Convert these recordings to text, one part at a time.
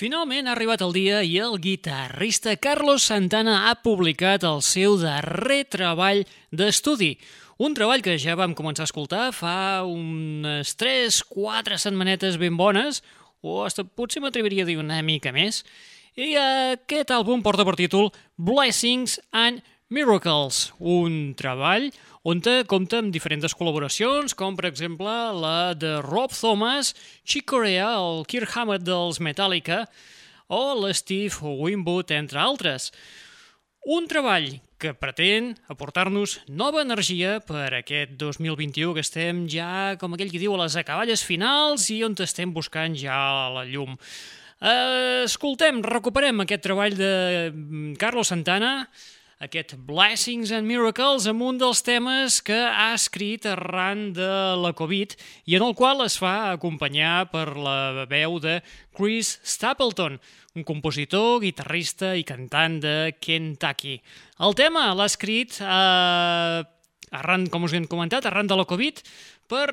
Finalment ha arribat el dia i el guitarrista Carlos Santana ha publicat el seu darrer treball d'estudi. Un treball que ja vam començar a escoltar fa unes 3-4 setmanetes ben bones, o hasta potser m'atreviria a dir una mica més, i aquest àlbum porta per títol Blessings and Miracles, un treball on compta amb diferents col·laboracions, com per exemple la de Rob Thomas, Chick Corea, el Kirk Hammett dels Metallica o l'Steve Winwood, entre altres. Un treball que pretén aportar-nos nova energia per aquest 2021 que estem ja, com aquell que diu, a les acaballes finals i on estem buscant ja la llum. Escoltem, recuperem aquest treball de Carlos Santana, aquest Blessings and Miracles amb un dels temes que ha escrit arran de la Covid i en el qual es fa acompanyar per la veu de Chris Stapleton, un compositor, guitarrista i cantant de Kentucky. El tema l'ha escrit eh, arran, com us hem comentat, arran de la Covid per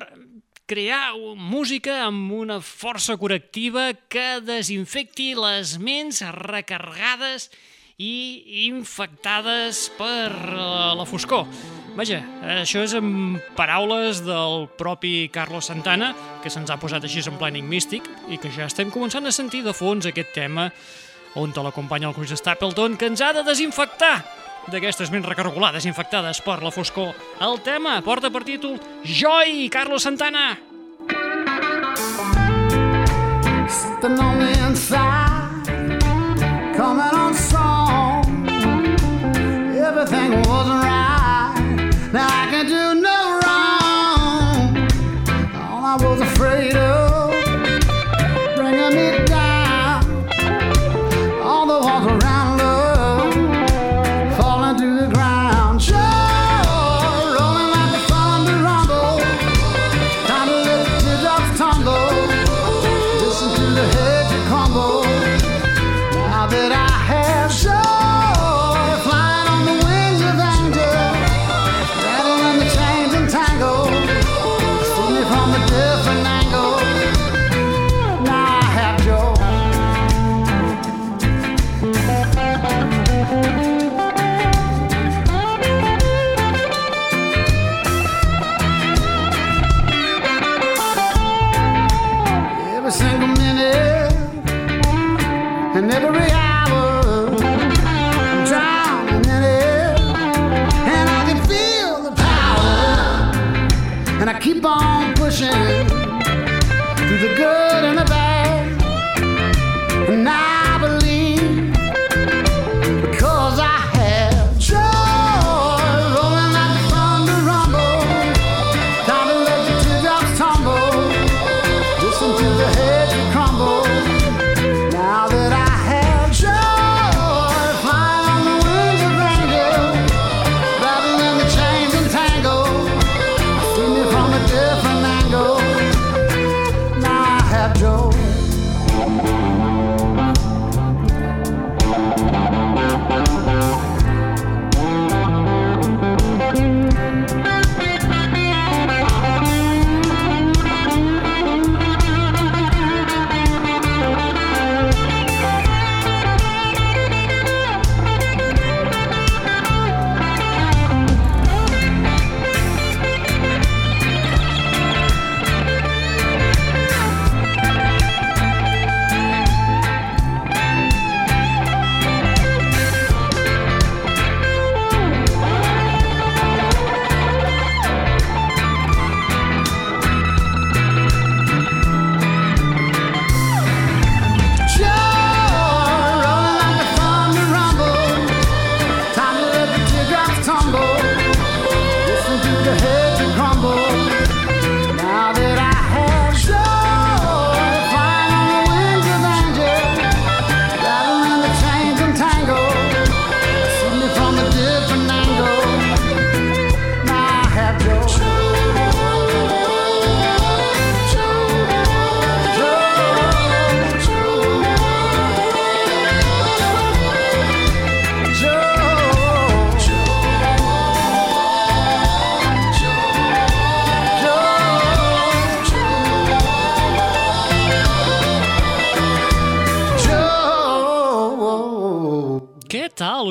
crear música amb una força correctiva que desinfecti les ments recarregades i i infectades per uh, la foscor. Vaja, això és en paraules del propi Carlos Santana, que se'ns ha posat així en planning místic i que ja estem començant a sentir de fons aquest tema on te l'acompanya el Chris Stapleton, que ens ha de desinfectar d'aquestes ments recargolades infectades per la foscor. El tema porta per títol Joy, Carlos Santana! Something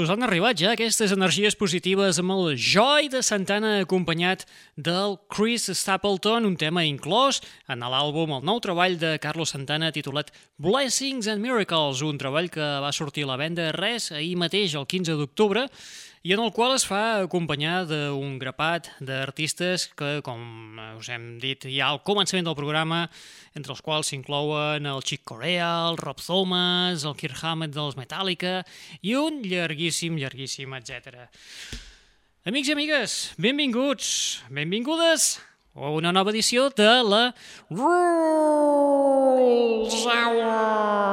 Us han arribat ja aquestes energies positives amb el Joy de Santana acompanyat del Chris Stapleton, un tema inclòs en l'àlbum, el nou treball de Carlos Santana titulat Blessings and Miracles, un treball que va sortir a la venda res ahir mateix, el 15 d'octubre, i en el qual es fa acompanyar d'un grapat d'artistes que, com us hem dit ja al començament del programa, entre els quals s'inclouen el Chick Corea, el Rob Thomas, el Kirk Hammett dels Metallica i un llarguíssim, llarguíssim, etc. Amics i amigues, benvinguts, benvingudes a una nova edició de la Rules Hour.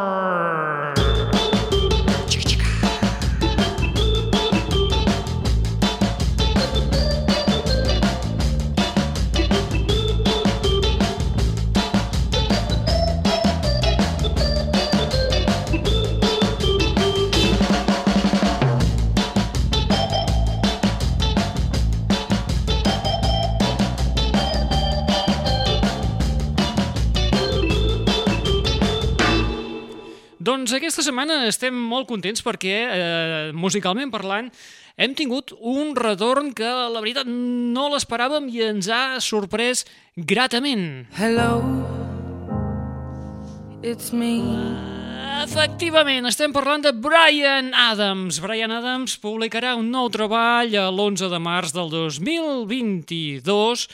Doncs aquesta setmana estem molt contents perquè, eh, musicalment parlant, hem tingut un retorn que, la veritat, no l'esperàvem i ens ha sorprès gratament. Hello, it's me. Efectivament, estem parlant de Brian Adams. Brian Adams publicarà un nou treball l'11 de març del 2022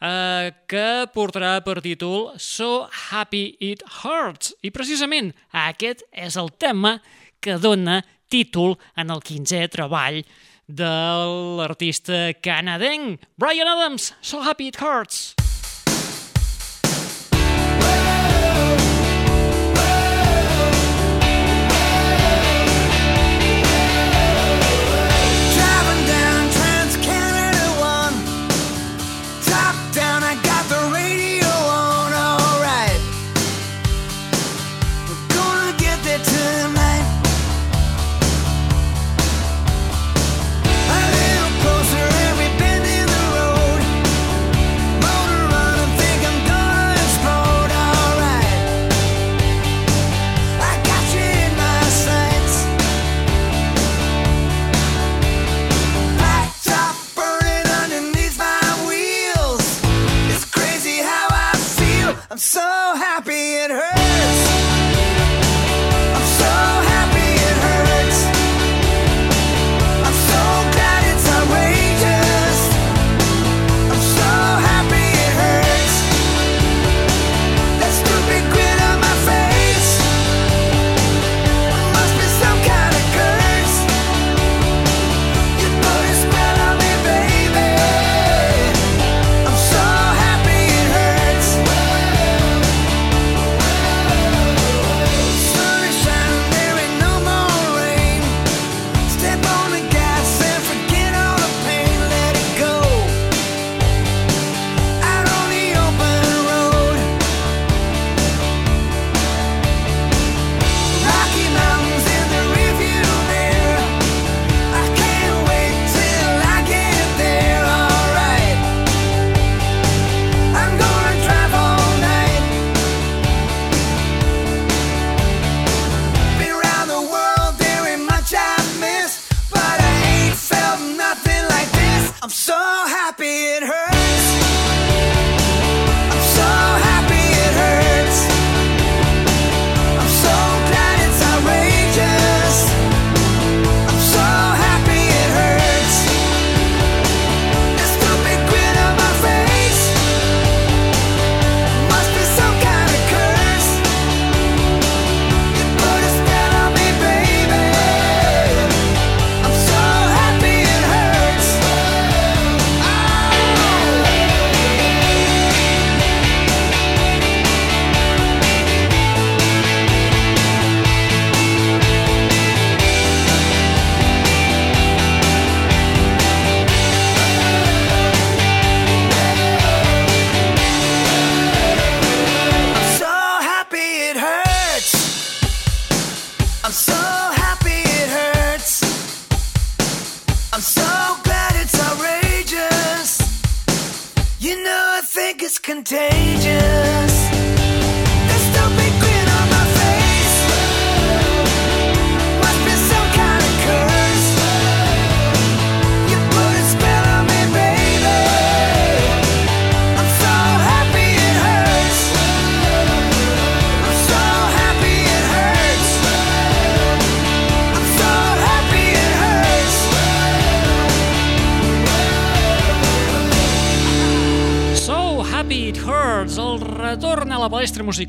eh, que portarà per títol So Happy It Hurts. I precisament aquest és el tema que dona títol en el 15è treball de l'artista canadenc Brian Adams, So Happy It Hurts. I'm so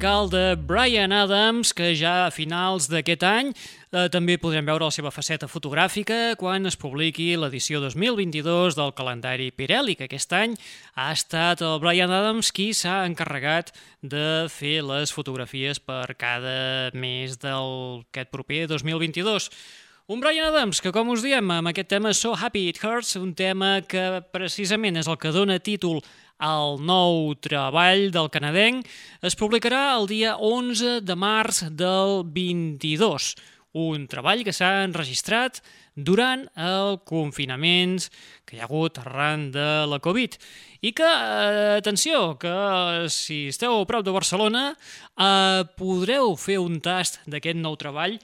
musical de Brian Adams, que ja a finals d'aquest any eh, també podrem veure la seva faceta fotogràfica quan es publiqui l'edició 2022 del calendari Pirelli, que aquest any ha estat el Brian Adams qui s'ha encarregat de fer les fotografies per cada mes d'aquest proper 2022. Un Brian Adams que, com us diem, amb aquest tema So Happy It Hurts, un tema que precisament és el que dona títol el nou treball del canadenc es publicarà el dia 11 de març del 22, un treball que s'ha enregistrat durant el confinament que hi ha hagut arran de la Covid. I que, eh, atenció, que si esteu a prop de Barcelona eh, podreu fer un tast d'aquest nou treball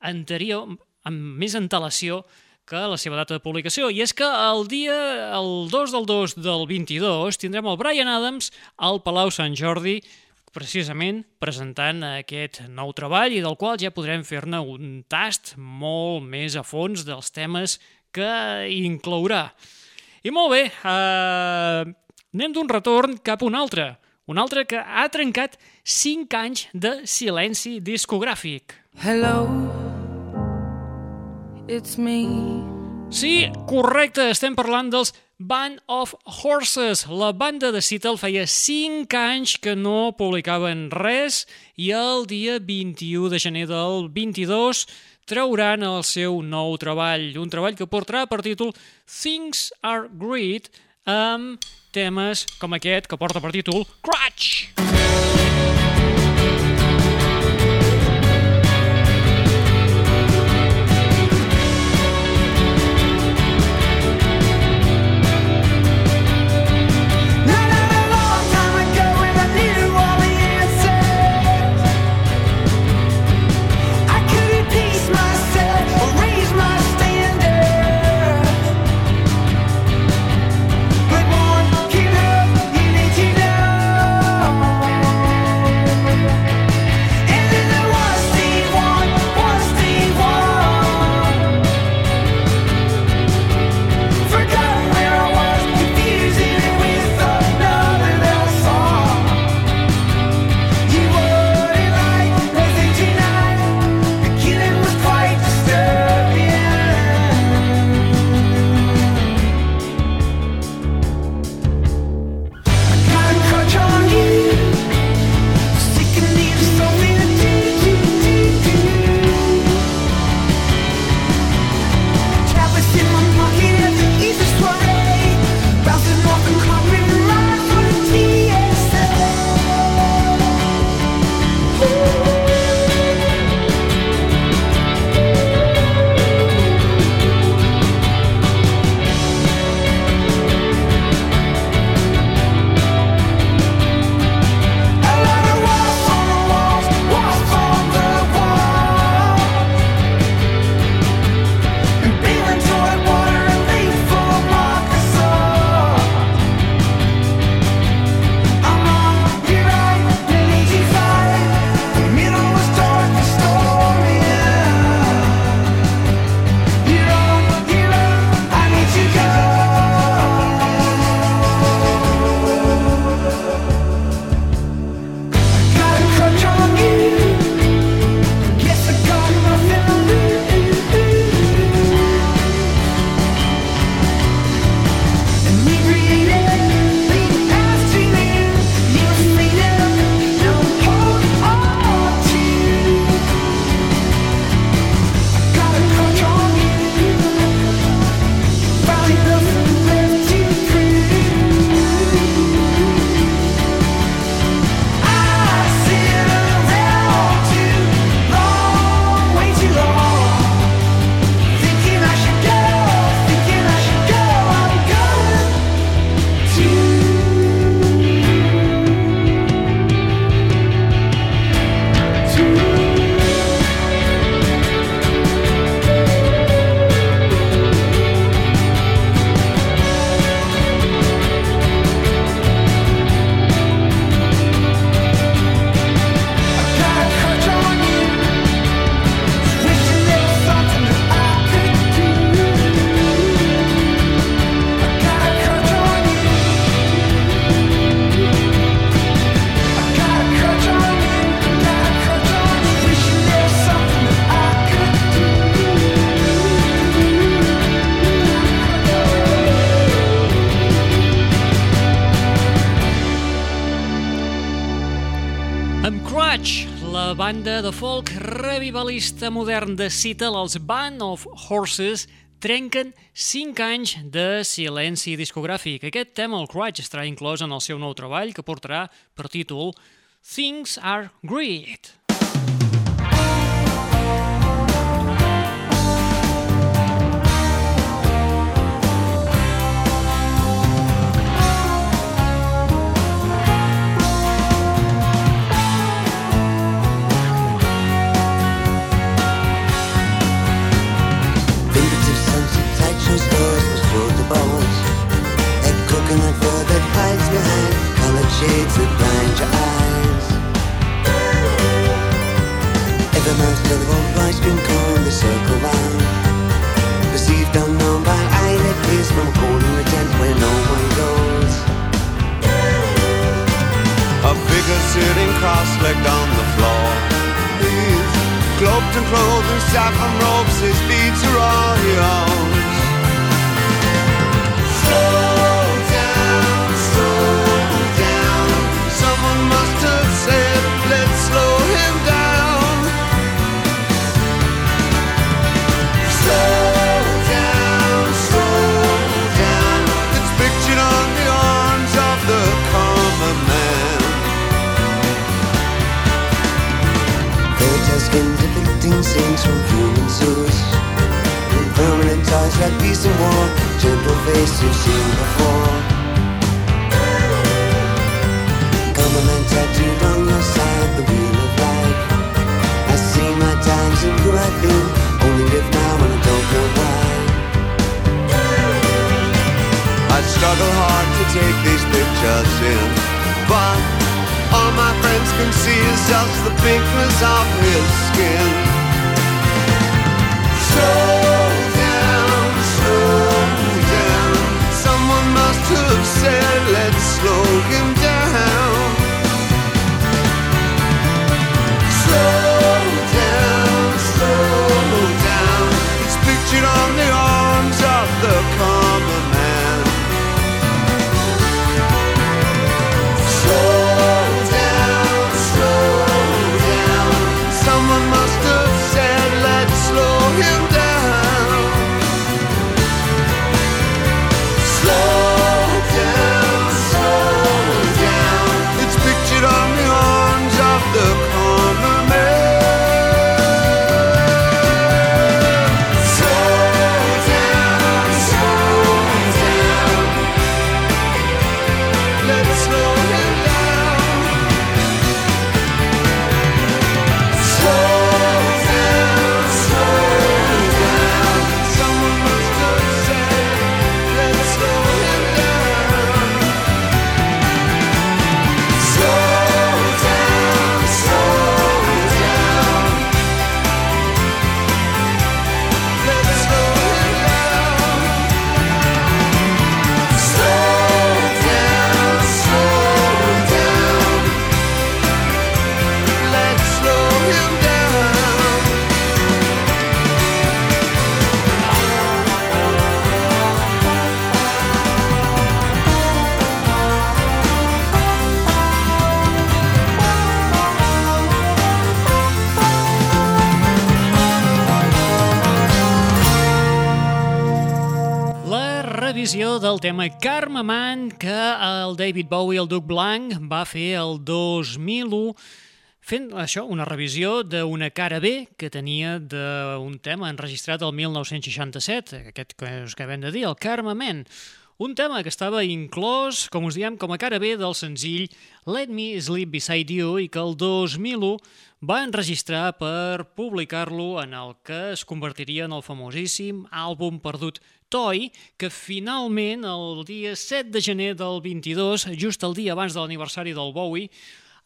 anterior, amb més antelació que la seva data de publicació. I és que el dia, el 2 del 2 del 22, tindrem el Brian Adams al Palau Sant Jordi, precisament presentant aquest nou treball i del qual ja podrem fer-ne un tast molt més a fons dels temes que inclourà. I molt bé, eh, anem d'un retorn cap a un altre, un altre que ha trencat 5 anys de silenci discogràfic. Hello, it's me. Sí, correcte, estem parlant dels Band of Horses. La banda de Seattle feia 5 anys que no publicaven res i el dia 21 de gener del 22 trauran el seu nou treball, un treball que portarà per títol Things Are Great amb temes com aquest que porta per títol Crutch. Not revivalista modern de Seattle, els Band of Horses, trenquen 5 anys de silenci discogràfic. Aquest tema, el Crutch, estarà inclòs en el seu nou treball que portarà per títol Things Are Great. Shades that blind your eyes. Every man's little old ice cream cone, the circle round. Perceived unknown by eye that peers from a corner of tent where no one goes. A figure sitting cross-legged on the floor. He's cloaked and clothed in saffron robes. His beads are all he owns. Del tema Karma Man que el David Bowie, el Duc Blanc, va fer el 2001 fent això, una revisió d'una cara B que tenia d'un tema enregistrat el 1967, aquest que us acabem de dir, el Karma Man. Un tema que estava inclòs, com us diem, com a cara B del senzill Let Me Sleep Beside You i que el 2001 va enregistrar per publicar-lo en el que es convertiria en el famosíssim àlbum perdut Toy, que finalment el dia 7 de gener del 22, just el dia abans de l'aniversari del Bowie,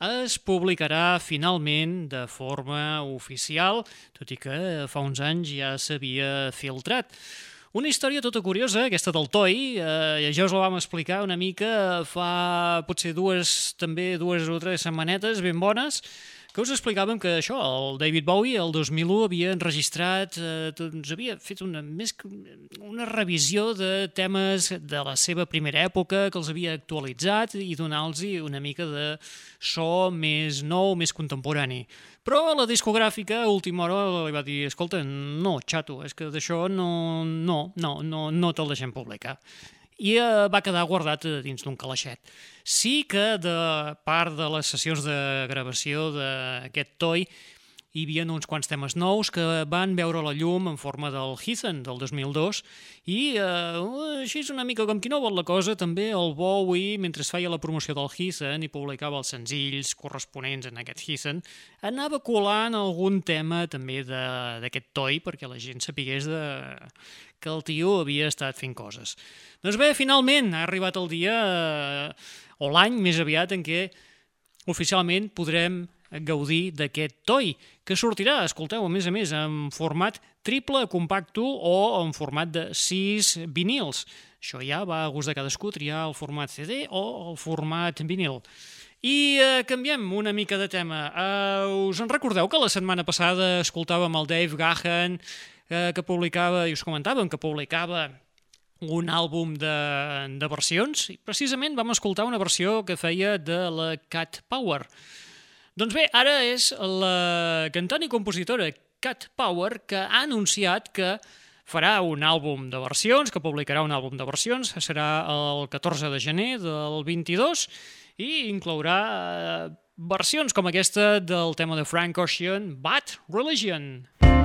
es publicarà finalment de forma oficial, tot i que fa uns anys ja s'havia filtrat. Una història tota curiosa, aquesta del Toy, eh, ja us la vam explicar una mica fa potser dues, també dues o tres setmanetes ben bones, que us explicàvem que això, el David Bowie el 2001 havia enregistrat, eh, doncs havia fet una, més una revisió de temes de la seva primera època que els havia actualitzat i donar-los una mica de so més nou, més contemporani. Però la discogràfica a última hora li va dir, escolta, no, xato, és que d'això no, no, no, no, no te'l deixem publicar i eh, va quedar guardat eh, dins d'un calaixet. Sí que de part de les sessions de gravació d'aquest toi hi havia uns quants temes nous que van veure la llum en forma del Heathen del 2002 i eh, així és una mica com qui no vol la cosa també el Bowie mentre es feia la promoció del Heathen i publicava els senzills corresponents en aquest Heathen anava colant algun tema també d'aquest toi perquè la gent sapigués de... que el tio havia estat fent coses doncs bé, finalment ha arribat el dia eh, o l'any més aviat en què oficialment podrem gaudir d'aquest toi, que sortirà, escolteu, a més a més, en format triple compacto o en format de 6 vinils. Això ja va a gust de cadascú triar el format CD o el format vinil. I eh, canviem una mica de tema. Uh, us en recordeu que la setmana passada escoltàvem el Dave Gahan, eh, que publicava, i us comentàvem que publicava un àlbum de, de versions, i precisament vam escoltar una versió que feia de la Cat Power. Doncs bé, ara és la cantant i compositora Cat Power que ha anunciat que farà un àlbum de versions, que publicarà un àlbum de versions, serà el 14 de gener del 22 i inclourà eh, versions com aquesta del tema de Frank Ocean, Bad Religion. Taxi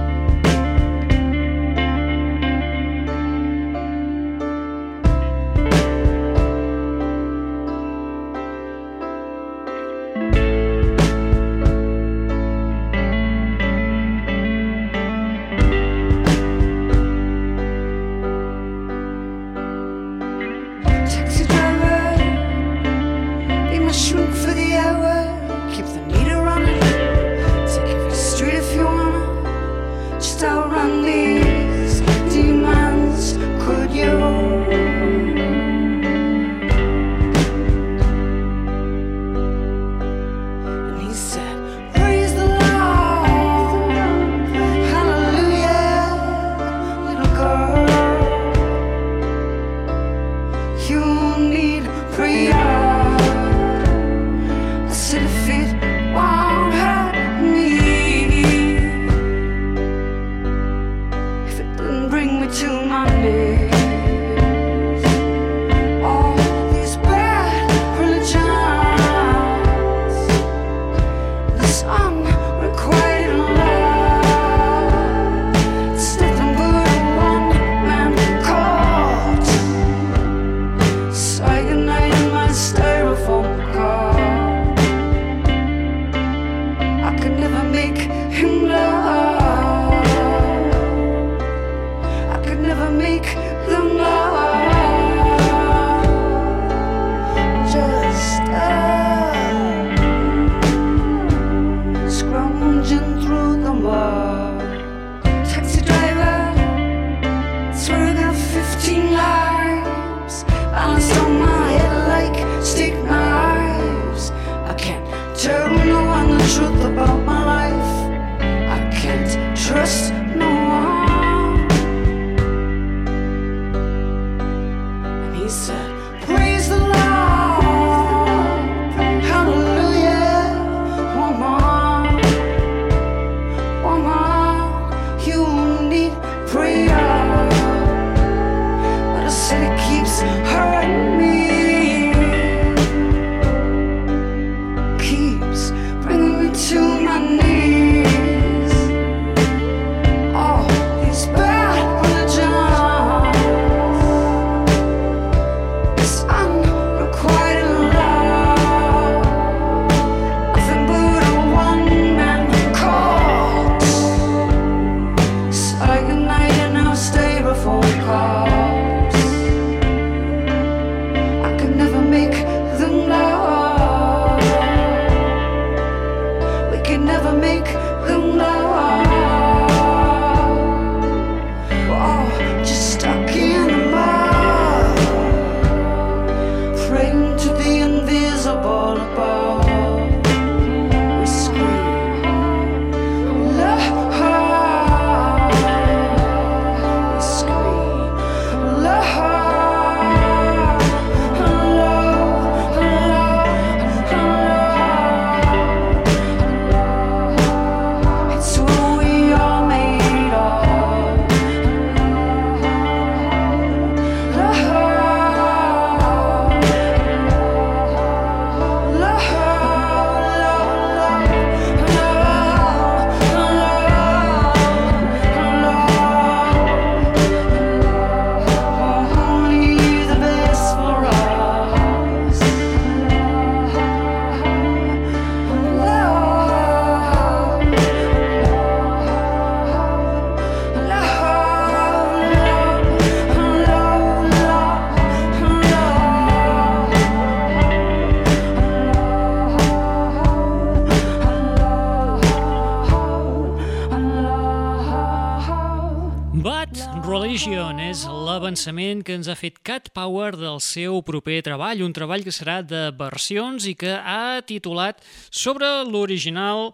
l'avançament que ens ha fet Cat Power del seu proper treball, un treball que serà de versions i que ha titulat sobre l'original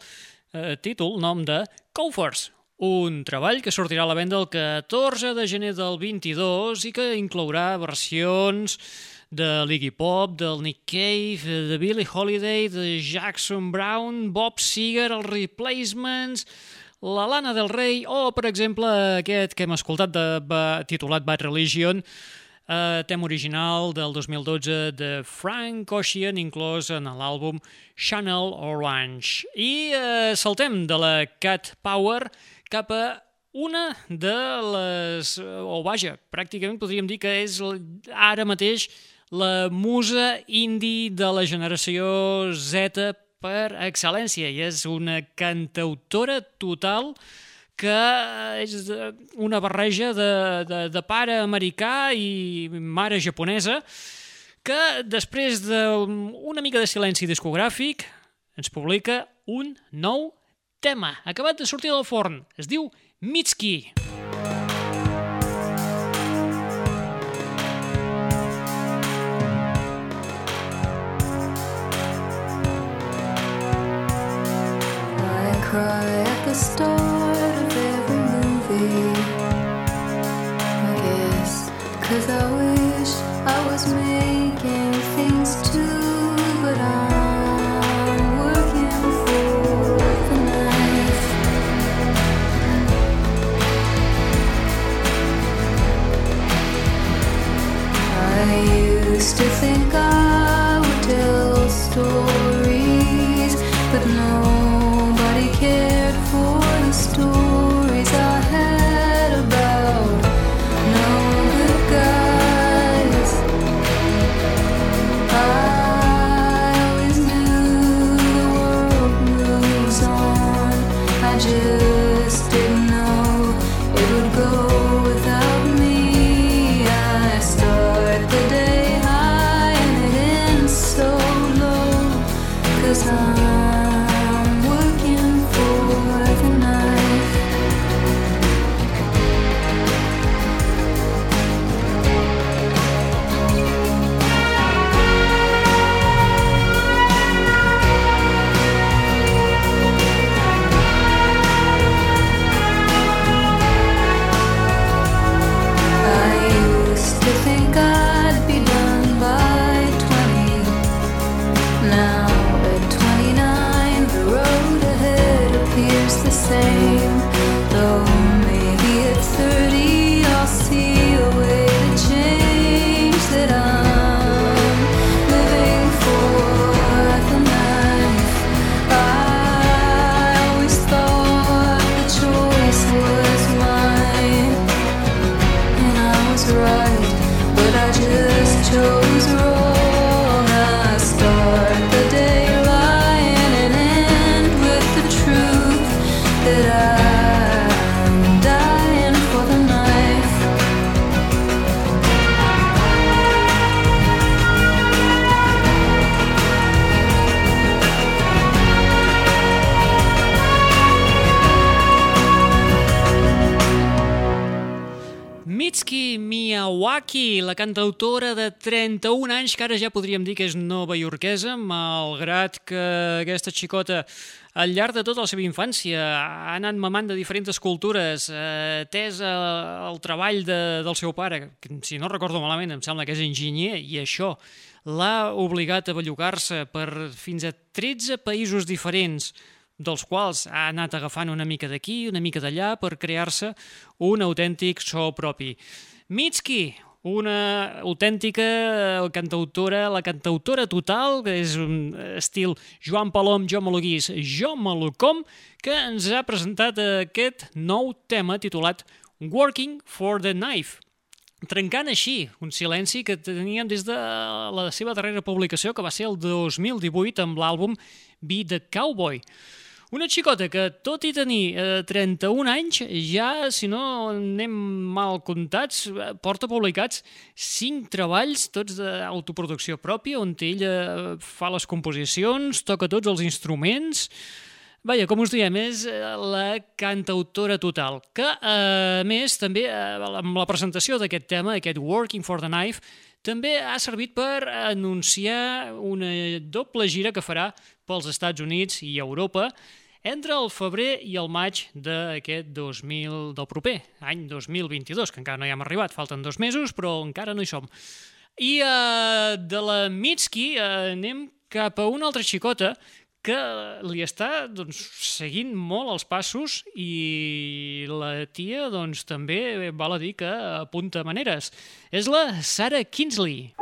eh, títol, nom de Coffers, un treball que sortirà a la venda el 14 de gener del 22 i que inclourà versions de l'Iggy Pop, del Nick Cave, de Billie Holiday, de Jackson Brown, Bob Seger, els Replacements, la Lana del Rei o, per exemple, aquest que hem escoltat de, titulat Bad Religion, eh, tema original del 2012 de Frank Ocean, inclòs en l'àlbum Channel Orange. I eh, saltem de la Cat Power cap a una de les... o vaja, pràcticament podríem dir que és ara mateix la musa indie de la generació Z per excel·lència i és una cantautora total que és una barreja de, de, de pare americà i mare japonesa que després d'una mica de silenci discogràfic ens publica un nou tema, acabat de sortir del forn. Es diu Mitski. Mitski. Cry at the start of every movie. I guess, cause I wish I was making things too, but I'm working for the. I used to think I La cantautora de 31 anys, que ara ja podríem dir que és nova iorquesa, malgrat que aquesta xicota al llarg de tota la seva infància ha anat mamant de diferents cultures, eh, eh, el treball de, del seu pare, que si no recordo malament em sembla que és enginyer, i això l'ha obligat a bellugar-se per fins a 13 països diferents, dels quals ha anat agafant una mica d'aquí, una mica d'allà, per crear-se un autèntic so propi. Mitski, una autèntica eh, cantautora, la cantautora total, que és un estil Joan Palom, Jo Maloguís, Jo Malocom, que ens ha presentat aquest nou tema titulat Working for the Knife, trencant així un silenci que teníem des de la seva darrera publicació, que va ser el 2018 amb l'àlbum Be the Cowboy. Una xicota que, tot i tenir eh, 31 anys, ja, si no anem mal comptats, eh, porta publicats 5 treballs, tots d'autoproducció pròpia, on ella eh, fa les composicions, toca tots els instruments, Vaja, com us diem, és eh, la cantautora total, que a més també amb la presentació d'aquest tema, aquest Working for the Knife, també ha servit per anunciar una doble gira que farà pels Estats Units i Europa entre el febrer i el maig d'aquest 2000 del proper, any 2022, que encara no hi hem arribat, falten dos mesos, però encara no hi som. I eh, de la Mitski eh, anem cap a una altra xicota que li està doncs, seguint molt els passos i la tia doncs, també val a dir que apunta maneres. És la Sarah Kinsley.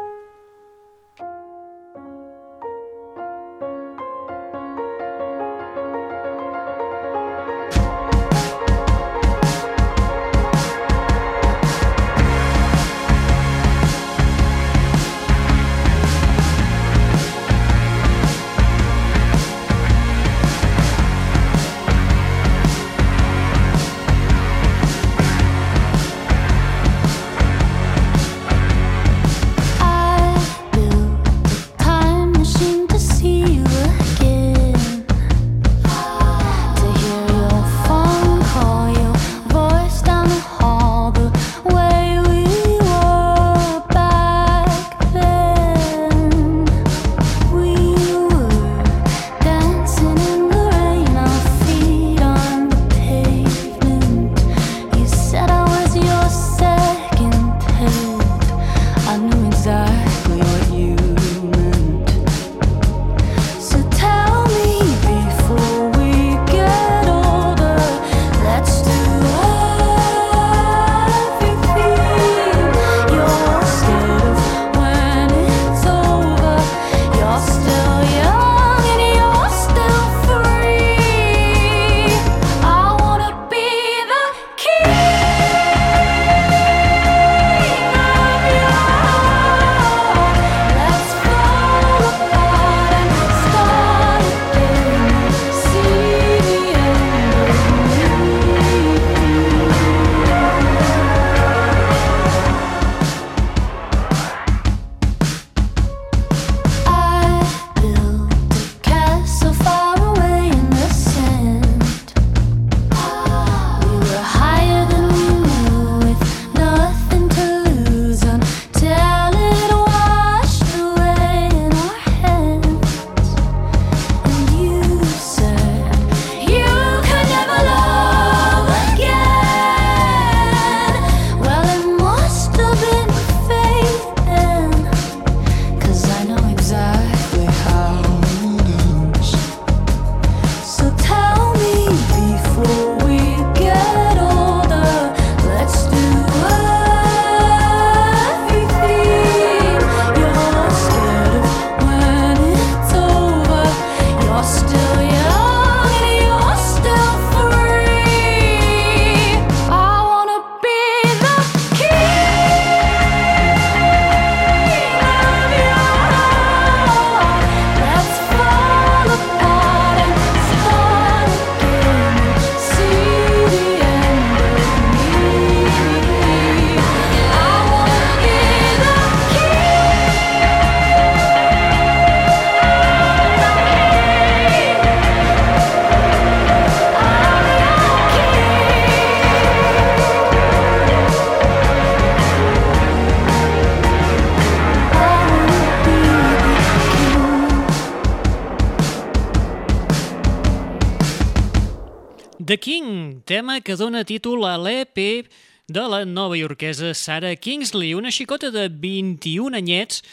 Tema que dona títol a l'EP de la nova iorquesa Sarah Kingsley, una xicota de 21 anyets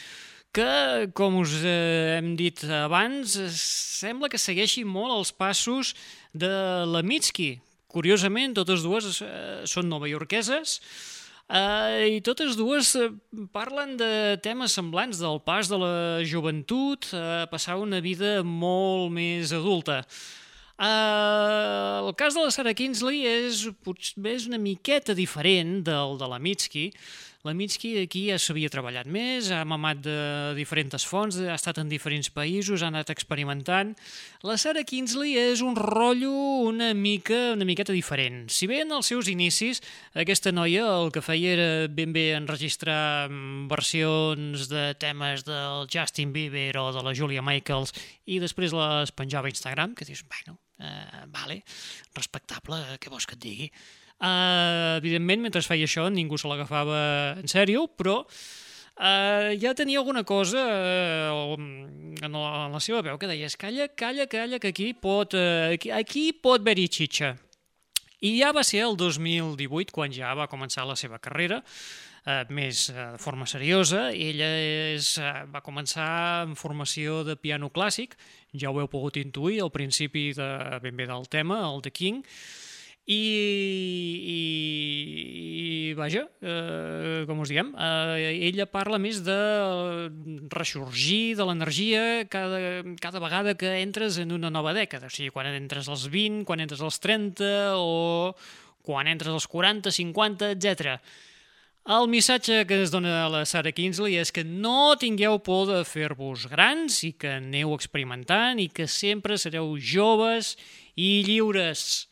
que, com us eh, hem dit abans, sembla que segueixi molt els passos de la Mitski. Curiosament, totes dues eh, són novaiorqueses eh, i totes dues eh, parlen de temes semblants del pas de la joventut a passar una vida molt més adulta. Uh, el cas de la Sarah Kinsley és, potser és una miqueta diferent del de la Mitski. La Mitski aquí ja s'havia treballat més, ha mamat de diferents fonts, ha estat en diferents països, ha anat experimentant. La Sarah Kinsley és un rotllo una mica una miqueta diferent. Si bé en els seus inicis aquesta noia el que feia era ben bé enregistrar mm, versions de temes del Justin Bieber o de la Julia Michaels i després les penjava a Instagram, que dius, bueno, Eh, vale, respectable, què vols que et digui? Eh, evidentment, mentre feia això, ningú se l'agafava en sèrio, però Uh, ja tenia alguna cosa uh, en, la, en la seva veu que deies calla, calla, calla, que aquí pot, uh, aquí, aquí pot haver-hi xitxa. I ja va ser el 2018 quan ja va començar la seva carrera, eh, més eh, de forma seriosa. Ella és, eh, va començar en formació de piano clàssic, ja ho heu pogut intuir al principi de, ben bé del tema, el de King, i, i, i vaja, eh, com us diem, eh, ella parla més de ressorgir de l'energia cada, cada vegada que entres en una nova dècada, o sigui, quan entres als 20, quan entres als 30 o quan entres als 40, 50, etc. El missatge que es dona a la Sarah Kingsley és que no tingueu por de fer-vos grans i que aneu experimentant i que sempre sereu joves i lliures.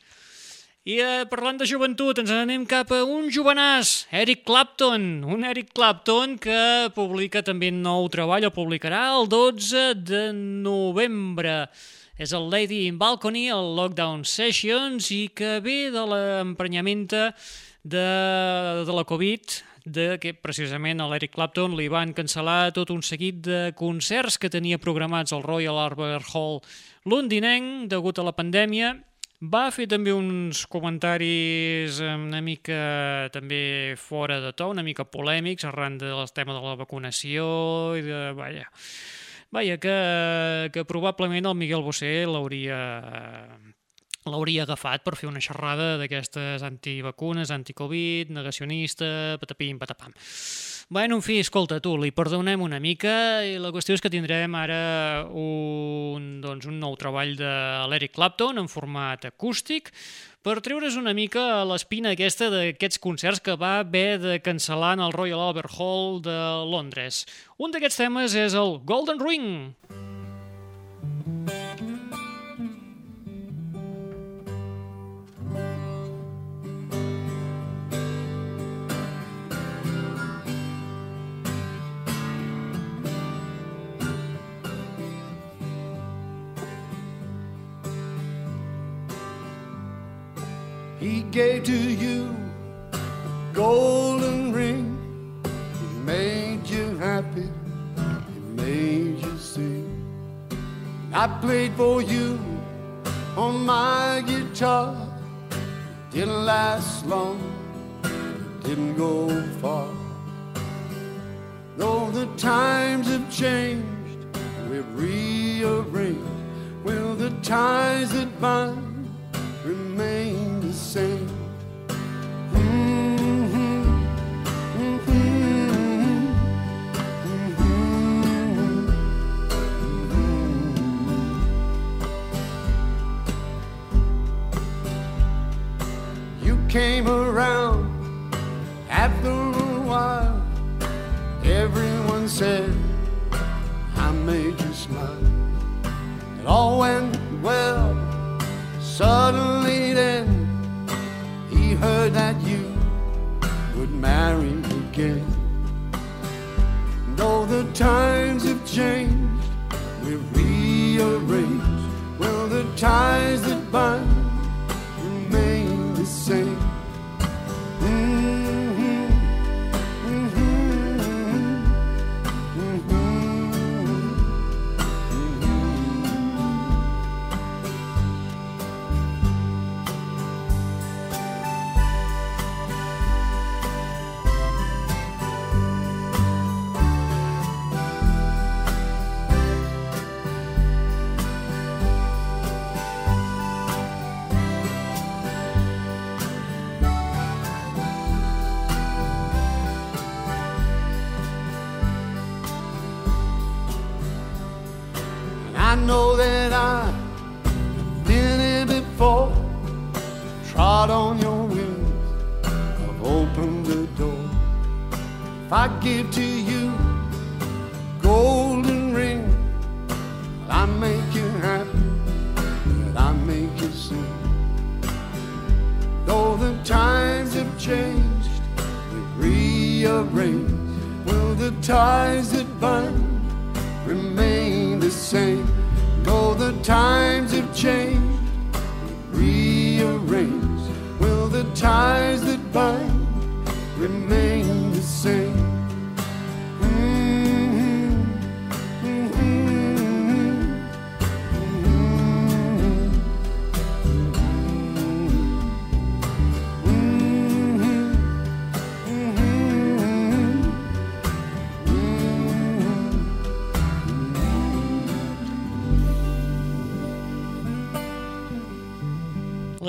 I eh, parlant de joventut, ens anem cap a un jovenàs, Eric Clapton. Un Eric Clapton que publica també nou treball, el publicarà el 12 de novembre. És el Lady in Balcony, el Lockdown Sessions, i que ve de l'emprenyamenta de, de la Covid, de que precisament a l'Eric Clapton li van cancel·lar tot un seguit de concerts que tenia programats al Royal Albert Hall londinenc degut a la pandèmia. Va fer també uns comentaris una mica també fora de to, una mica polèmics arran del tema de la vacunació i de... Vaja, vaja que, que probablement el Miguel Bosé l'hauria l'hauria agafat per fer una xerrada d'aquestes antivacunes, anticovid, negacionista, patapim, patapam. Bueno, en fi, escolta, tu, li perdonem una mica i la qüestió és que tindrem ara un, doncs, un nou treball de l'Eric Clapton en format acústic per treure's una mica l'espina aquesta d'aquests concerts que va haver de cancel·lar en el Royal Albert Hall de Londres. Un d'aquests temes és el Golden Ring. He gave to you golden ring. He made you happy. He made you sing. I played for you on my guitar. It Didn't last long. It Didn't go far. Though the times have changed, we've rearranged. Will the ties that bind remain mhm. You came around after a while. Everyone said I made you smile. It all went well. Suddenly then, that you would marry again. Though the times have changed, we've rearranged. Will the ties that bind remain the same?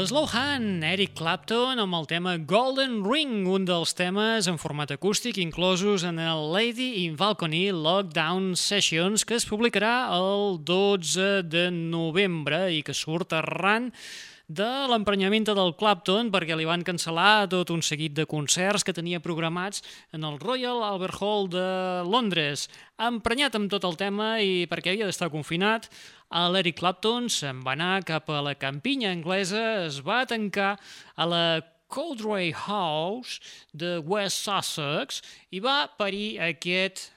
L'Slow Hand, Eric Clapton, amb el tema Golden Ring, un dels temes en format acústic inclosos en el Lady in Balcony Lockdown Sessions, que es publicarà el 12 de novembre i que surt arran de l'emprenyament del Clapton perquè li van cancel·lar tot un seguit de concerts que tenia programats en el Royal Albert Hall de Londres. Emprenyat amb tot el tema i perquè havia d'estar confinat, l'Eric Clapton se'n va anar cap a la campinya anglesa, es va tancar a la Coldray House de West Sussex i va parir aquest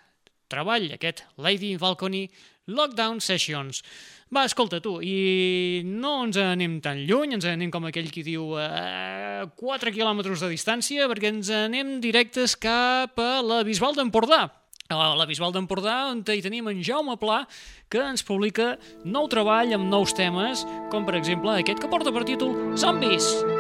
treball, aquest Lady in Balcony Lockdown Sessions. Va, escolta, tu, i no ens anem tan lluny, ens anem com aquell qui diu a 4 quilòmetres de distància, perquè ens anem directes cap a la Bisbal d'Empordà. A la Bisbal d'Empordà, on hi tenim en Jaume Pla, que ens publica nou treball amb nous temes, com per exemple aquest que porta per títol Zombies. Asseguts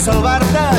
salvar-te,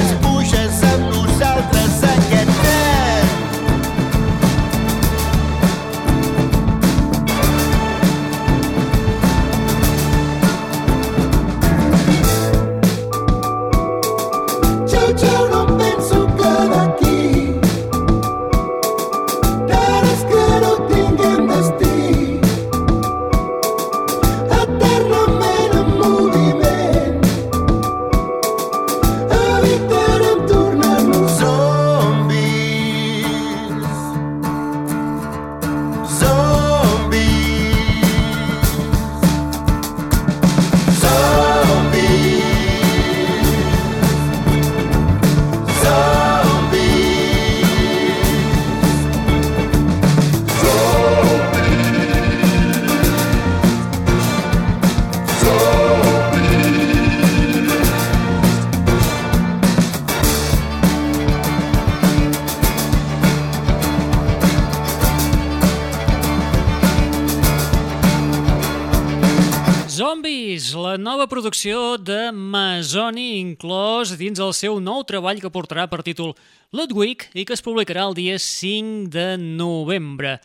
dins el seu nou treball que portarà per títol Ludwig i que es publicarà el dia 5 de novembre.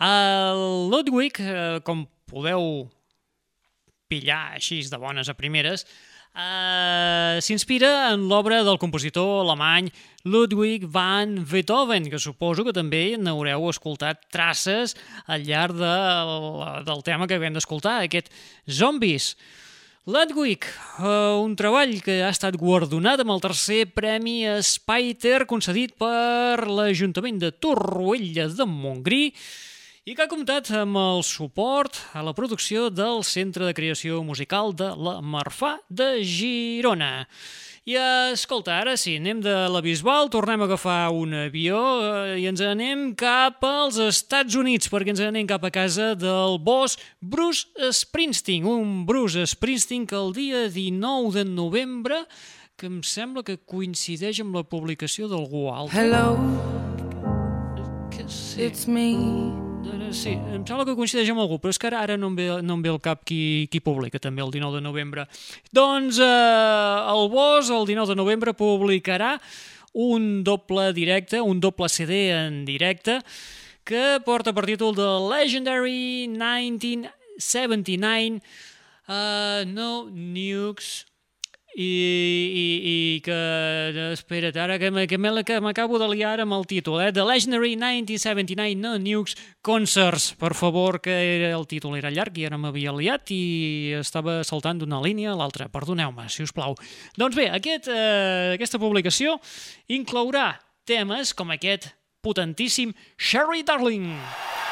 El Ludwig, eh, com podeu pillar així de bones a primeres, eh, s'inspira en l'obra del compositor alemany Ludwig van Beethoven, que suposo que també n'haureu escoltat traces al llarg de, del tema que acabem d'escoltar, aquest Zombies. Ludwig, uh, un treball que ha estat guardonat amb el tercer Premi Spiter concedit per l'Ajuntament de Torroella de Montgrí i que ha comptat amb el suport a la producció del Centre de Creació Musical de la Marfà de Girona. I escolta, ara sí, anem de la Bisbal, tornem a agafar un avió eh, i ens anem cap als Estats Units, perquè ens anem cap a casa del boss Bruce Springsteen, un Bruce Springsteen que el dia 19 de novembre, que em sembla que coincideix amb la publicació d'algú altre. Hello, Que sí. it's me. Eh, Sí, em sembla que coincideix amb algú, però és que ara, ara no, em ve, no em ve al cap qui, qui publica també el 19 de novembre. Doncs eh, el BOS el 19 de novembre publicarà un doble directe, un doble CD en directe, que porta per títol de Legendary 1979 uh, No Nukes i, i, i que, espera't, ara que, que m'acabo de liar amb el títol, eh? The Legendary 1979 No Nukes Concerts, per favor, que era, el títol era llarg i ara m'havia liat i estava saltant d'una línia a l'altra, perdoneu-me, si us plau. Doncs bé, aquest, eh, aquesta publicació inclourà temes com aquest potentíssim Sherry Darling. What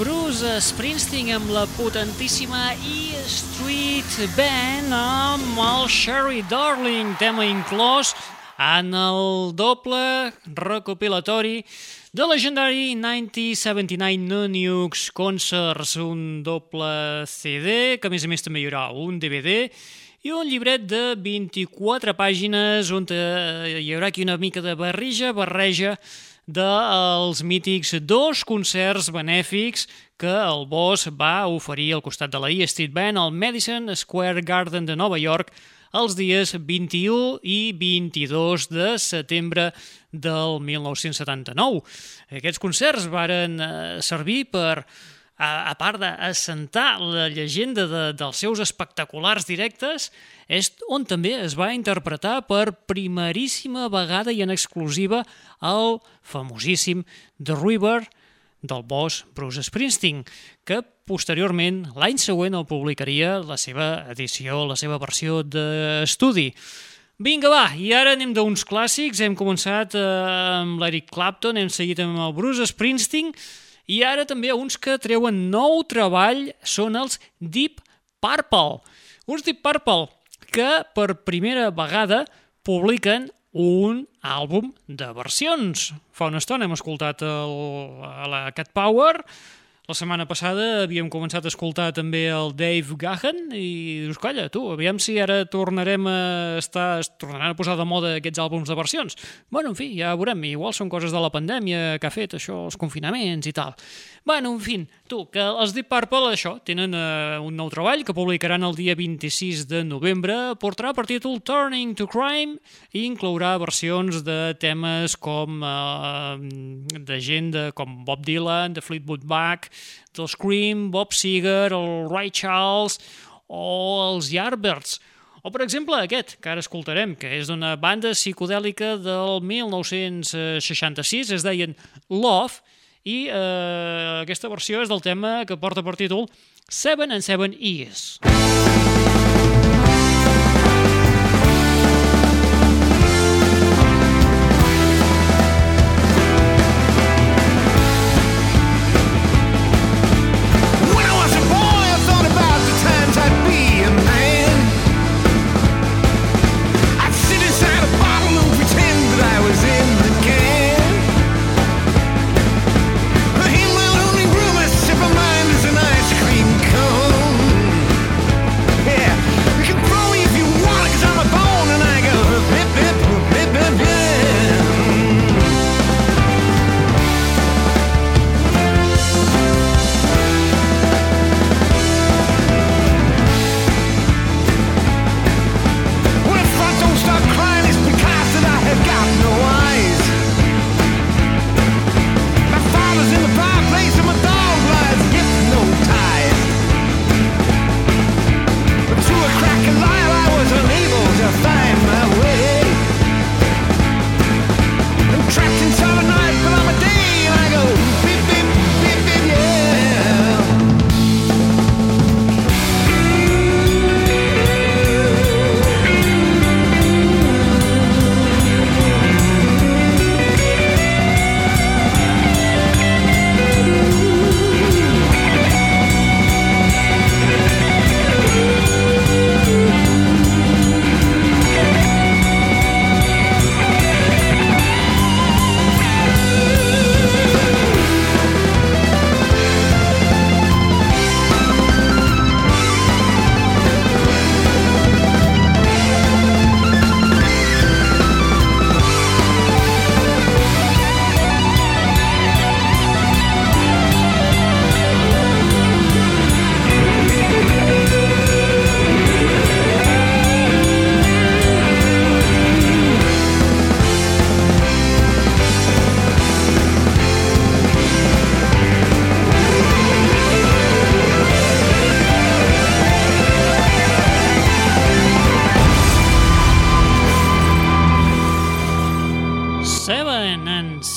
Bruce Springsteen amb la potentíssima E Street Band amb el Sherry Darling, tema inclòs en el doble recopilatori de legendari 1979 No Nukes Concerts, un doble CD, que a més a més també hi haurà un DVD, i un llibret de 24 pàgines on eh, hi haurà aquí una mica de barreja, barreja dels mítics dos concerts benèfics que el Boss va oferir al costat de la E Street Band al Madison Square Garden de Nova York els dies 21 i 22 de setembre del 1979. Aquests concerts varen eh, servir per a, a part d'assentar la llegenda de, dels seus espectaculars directes, és on també es va interpretar per primeríssima vegada i en exclusiva el famosíssim The River del boss Bruce Springsteen, que posteriorment, l'any següent, el publicaria la seva edició, la seva versió d'estudi. Vinga, va, i ara anem d'uns clàssics. Hem començat eh, amb l'Eric Clapton, hem seguit amb el Bruce Springsteen, i ara també uns que treuen nou treball són els Deep Purple. Uns Deep Purple que per primera vegada publiquen un àlbum de versions. Fa una estona hem escoltat el, la Cat Power, la setmana passada havíem començat a escoltar també el Dave Gahan i dius, calla, tu, aviam si ara tornarem a estar, es tornaran a posar de moda aquests àlbums de versions. Bueno, en fi, ja veurem, igual són coses de la pandèmia que ha fet això, els confinaments i tal. Bueno, en fi, tu, que els Deep Purple, això, tenen uh, un nou treball que publicaran el dia 26 de novembre, portarà per títol Turning to Crime i inclourà versions de temes com uh, de gent de, com Bob Dylan, de Fleetwood Mac, del Scream, Bob Seger, el Ray Charles o els Yardbirds. O, per exemple, aquest, que ara escoltarem, que és d'una banda psicodèlica del 1966, es deien Love, i eh, aquesta versió és del tema que porta per títol Seven and Seven Years. When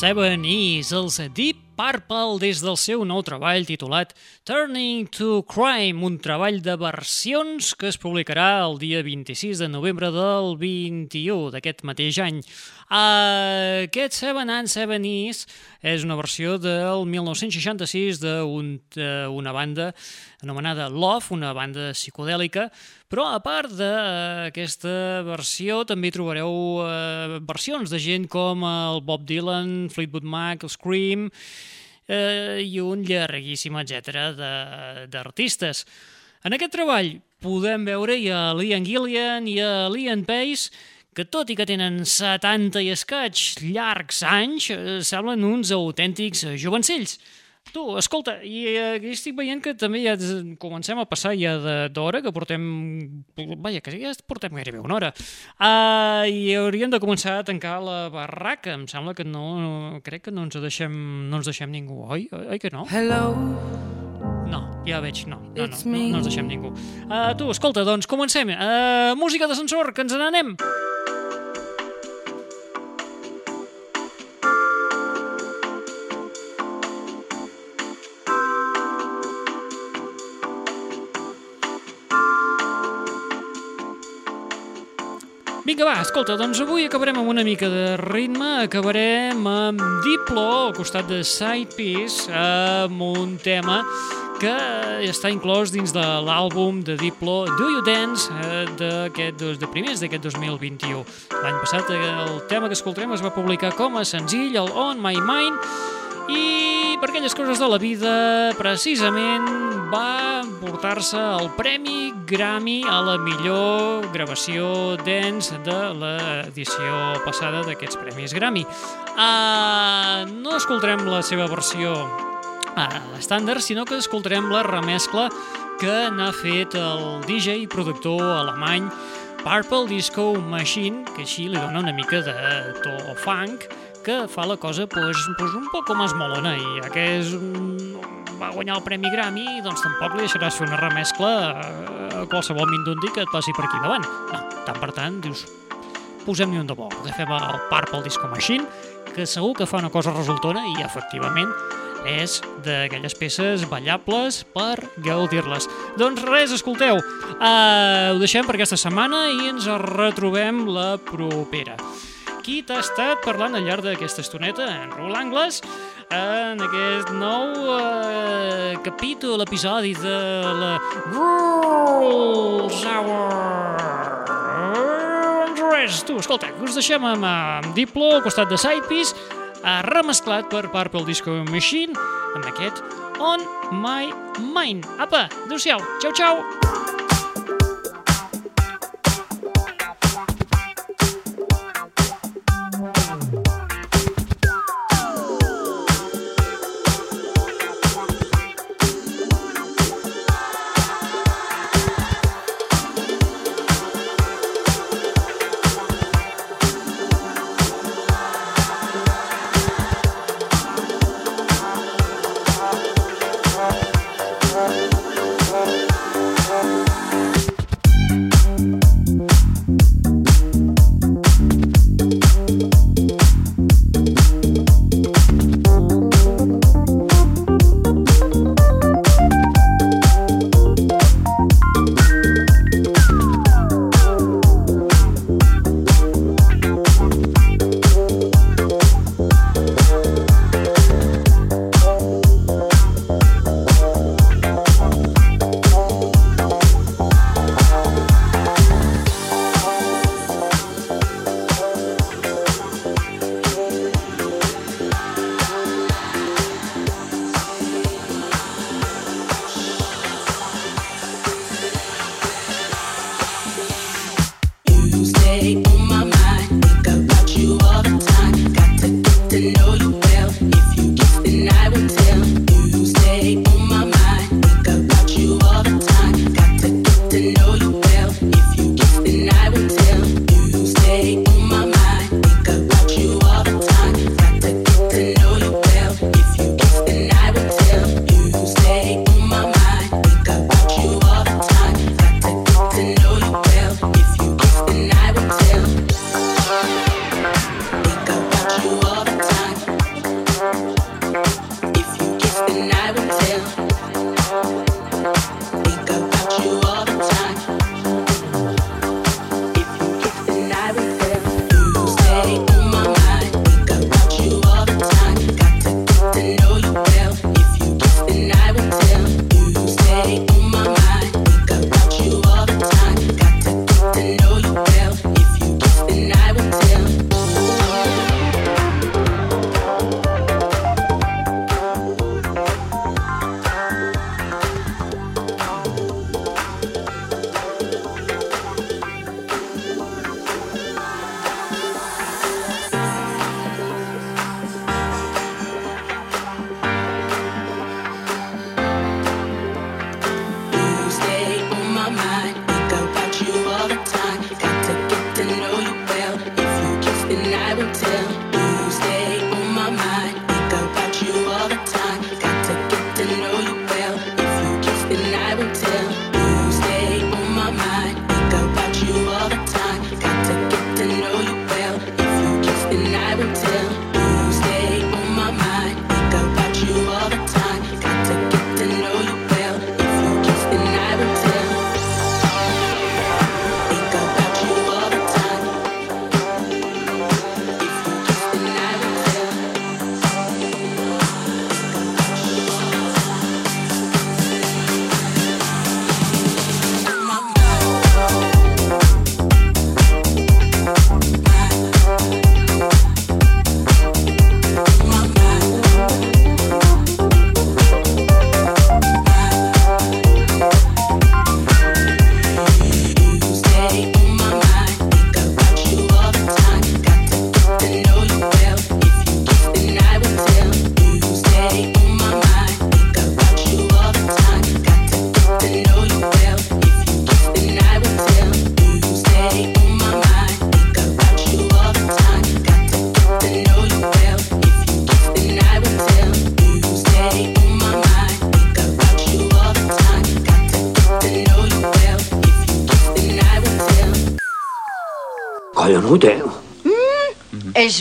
Seven Is, els Deep Purple des del seu nou treball titulat Turning to Crime, un treball de versions que es publicarà el dia 26 de novembre del 21 d'aquest mateix any. Aquest Seven and Seven Is és una versió del 1966 d'una banda anomenada Love, una banda psicodèlica, però a part d'aquesta versió també trobareu uh, versions de gent com el Bob Dylan, Fleetwood Mac, el Scream eh, i un llarguíssim etc d'artistes. En aquest treball podem veure hi a Liam Gillian i a Liam Pace que tot i que tenen 70 i escaig llargs anys, eh, semblen uns autèntics eh, jovencells. Tu, escolta, i eh, estic veient que també ja comencem a passar ja de- d'hora, que portem... Vaja, que ja portem gairebé una hora. Uh, I hauríem de començar a tancar la barraca. Em sembla que no... no crec que no ens deixem, no ens deixem ningú, oi? Oi que no? Hello, No, ja veig, no. No, no, no, no ens deixem ningú. Uh, tu, escolta, doncs comencem. Uh, música d'ascensor, que ens n'anem. Vinga, va, escolta, doncs avui acabarem amb una mica de ritme, acabarem amb Diplo, al costat de Side Piece, amb un tema que està inclòs dins de l'àlbum de Diplo Do You Dance eh, d'aquest dos- de primers d'aquest 2021. L'any passat eh, el tema que escoltarem es va publicar com a senzill, el On My Mind, i per aquelles coses de la vida, precisament va portar-se el Premi Grammy a la millor gravació dance de l'edició passada d'aquests Premis Grammy. Uh, no escoltarem la seva versió uh, estàndard, sinó que escoltarem la remescla que n'ha fet el DJ i productor alemany Purple Disco Machine, que així li dona una mica de to funk, que fa la cosa pues, pues un poc més molona i ja que és un... va guanyar el Premi Grammy doncs tampoc li deixaràs fer una remescla a qualsevol mindundi que et passi per aquí davant no, tant per tant dius posem-hi un de bo agafem el Purple Disco Machine que segur que fa una cosa resultona i efectivament és d'aquelles peces ballables per gaudir-les. Doncs res, escolteu, uh, ho deixem per aquesta setmana i ens retrobem la propera. Qui t'ha estat parlant al llarg d'aquesta estoneta? En Raül Angles, en aquest nou uh, capítol, episodi de la Rules Hour. Res, tu, escolta, us deixem amb, amb Diplo al costat de Sidepiece, eh, remesclat per Purple Disco Machine, amb aquest On My Mind. Apa, adéu-siau, xau, xau!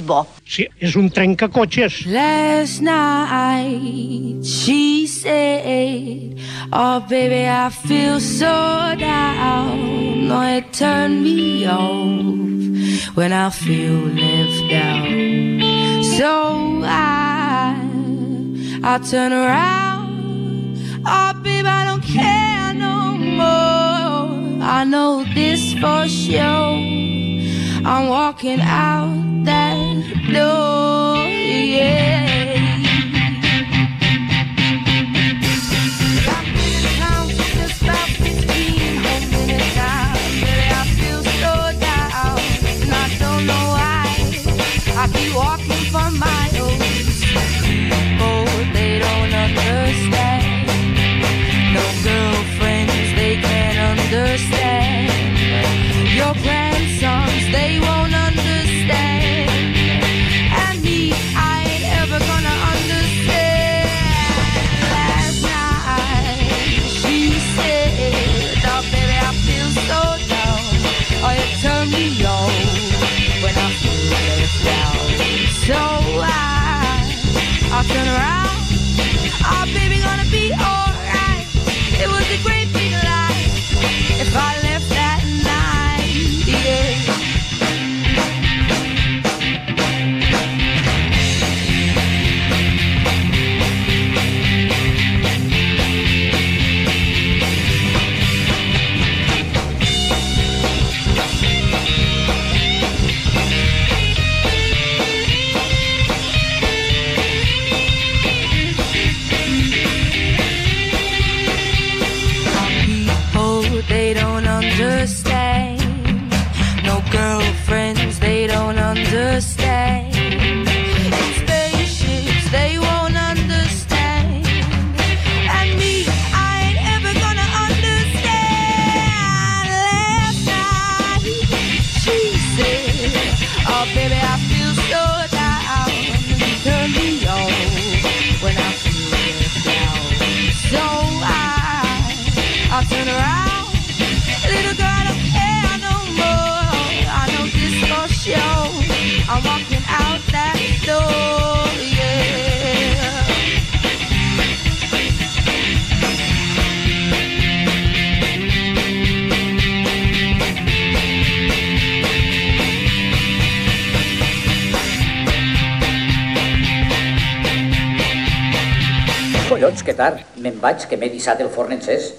bo. Sí, és un trencacotxes. Last night she said, oh baby I feel so down, no it turned me off when I feel left down. So I, I turn around, oh baby I don't care no more, I know this for sure. I'm walking out Collons, quedar? tard. Me'n vaig, que m'he dissat el forn encès.